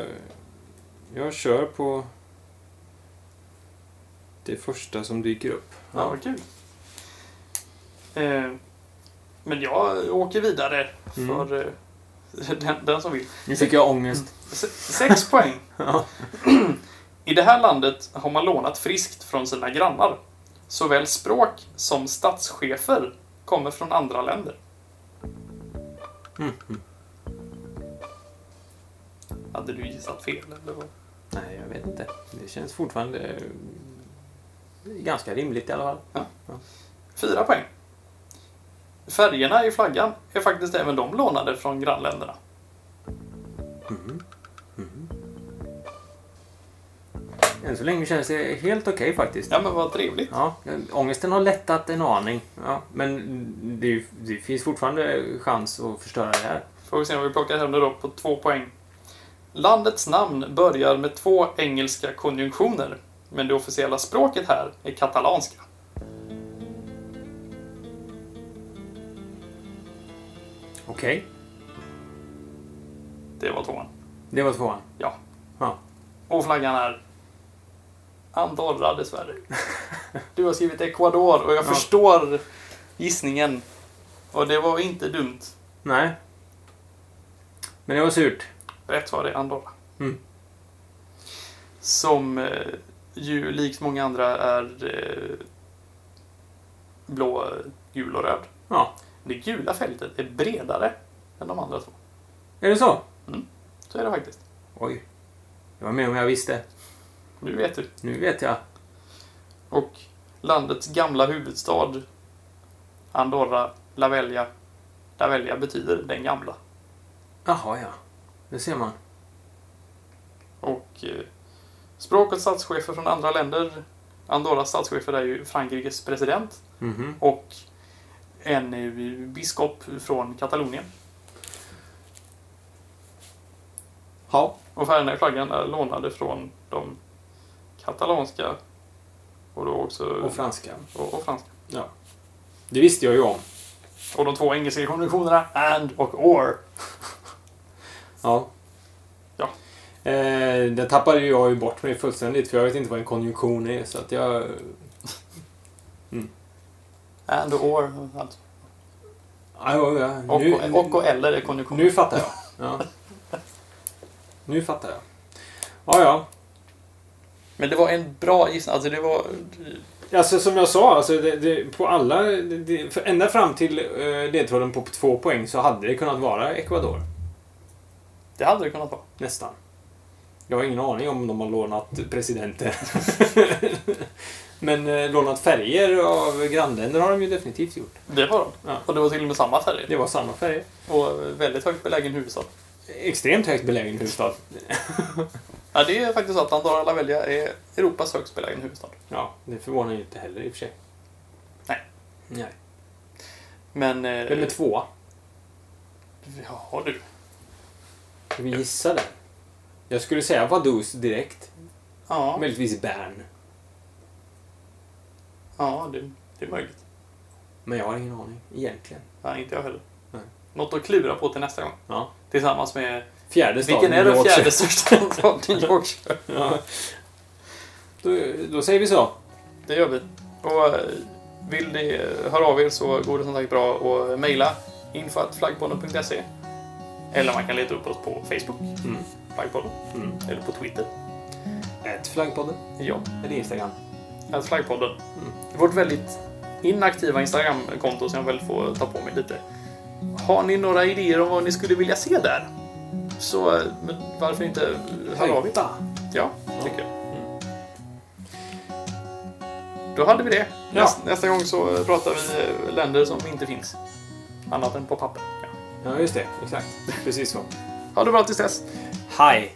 jag kör på det första som dyker upp. Ja, vad kul. Eh, men jag åker vidare för eh, den, den som vill. Nu fick jag ångest. Se- Sex poäng. Ja. I det här landet har man lånat friskt från sina grannar. Såväl språk som statschefer kommer från andra länder. Mm. Hade du gissat fel eller vad? Nej, jag vet inte. Det känns fortfarande eh, ganska rimligt i alla fall. Fyra poäng. Färgerna i flaggan är faktiskt även de lånade från grannländerna. Än så länge känns det helt okej faktiskt. Ja men vad trevligt. Ja, ångesten har lättat en aning. Ja, men det, det finns fortfarande chans att förstöra det här. Får vi se om vi plockar hem det då på två poäng. Landets namn börjar med två engelska konjunktioner. Men det officiella språket här är katalanska. Okej. Det var tvåan. Det var tvåan. Ja. Ja. Och flaggan är Andorra dessvärre. Du har skrivit Ecuador och jag Ja. förstår gissningen. Och det var inte dumt. Nej. Men det var surt. Rätt var det Andorra. Mm. Som eh, ju likt många andra är eh, blå, gul och röd. Ja. Det gula fältet är bredare än de andra två. Är det så? Så är det faktiskt. Oj. Det var mer om jag visste. Nu vet du. Nu vet jag. Och landets gamla huvudstad Andorra, La Vella. La Vella betyder den gamla. Jaha, ja. Det ser man. Och eh, språk och statschefer från andra länder. Andorras statschefer är ju Frankrikes president Mhm. och en eh, biskop från Katalonien. Ja. Och färgerna i flaggan är lånade från de katalanska och då också Och franska. och, och franska. Ja. Det visste jag ju om. Och de två engelska konventionerna and och or. Ja. Ja. Eh, där tappade jag ju bort mig fullständigt för jag vet inte vad en konjunktion är så att jag... And och or. Alltså. Ja, ja, ja. Och, Nu, och, och, och eller är konjunktion. nu fattar jag. Ja. Nu fattar jag. Ja, ja. Men det var en bra gissning. Alltså det var... Alltså som jag sa, alltså, det, det, på alla... Det, för ända fram till eh, ledtråden på två poäng så hade det kunnat vara Ecuador. Det hade det kunnat vara. Nästan. Jag har ingen aning om de har lånat presidenter. Men eh, lånat färger av grannländer har de ju definitivt gjort. Det var de. Ja. Och det var till och med samma färger. Det var samma färger. Och väldigt högt belägen huvudstad. Extremt högt belägen huvudstad. Ja, det är faktiskt så att Andorra la Vella är Europas högst belägen huvudstad. Ja, det förvånar ju inte heller i och för sig. Nej. Nej. Men... Eh, Vem är tvåa? ja, du. Ska vi gissa det? Jag skulle säga Vaduz direkt. Ja, Möjligtvis Bern. ja det, det är möjligt. Men jag har ingen aning, egentligen. Ja, inte jag heller. Nej. Något att klura på till nästa gång. Ja. Tillsammans med... Fjärde staden Vilken är den fjärde största staden i Yorkshire? Ja. Då, då säger vi så. Det gör vi. Och eh, vill ni eh, höra av er så går det som sagt bra att mejla info.flaggpodden.se Eller man kan leta upp oss på Facebook, Mm. Flaggpodden, Mm. eller på Twitter, Ät flaggpodden. ja, Eller Instagram. att Flaggpodden. Vårt väldigt inaktiva Instagram-konto som jag väl får ta på mig lite. Har ni några idéer om vad ni skulle vilja se där? Så varför inte höra av er? Ja, tycker jag. då hade vi det. Ja. Nästa, nästa gång så pratar vi eh, länder som inte finns. Annat än på papper. Ja. Ja, just det. Exakt. Precis så. Ha det bra tills dess. Hej!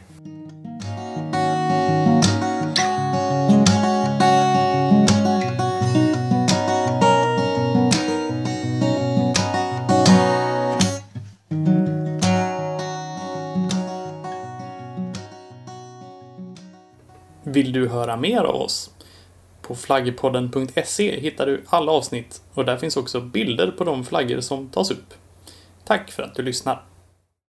Vill du höra mer av oss? På flaggpodden.se hittar du alla avsnitt och där finns också bilder på de flaggor som tas upp. Tack för att du lyssnar!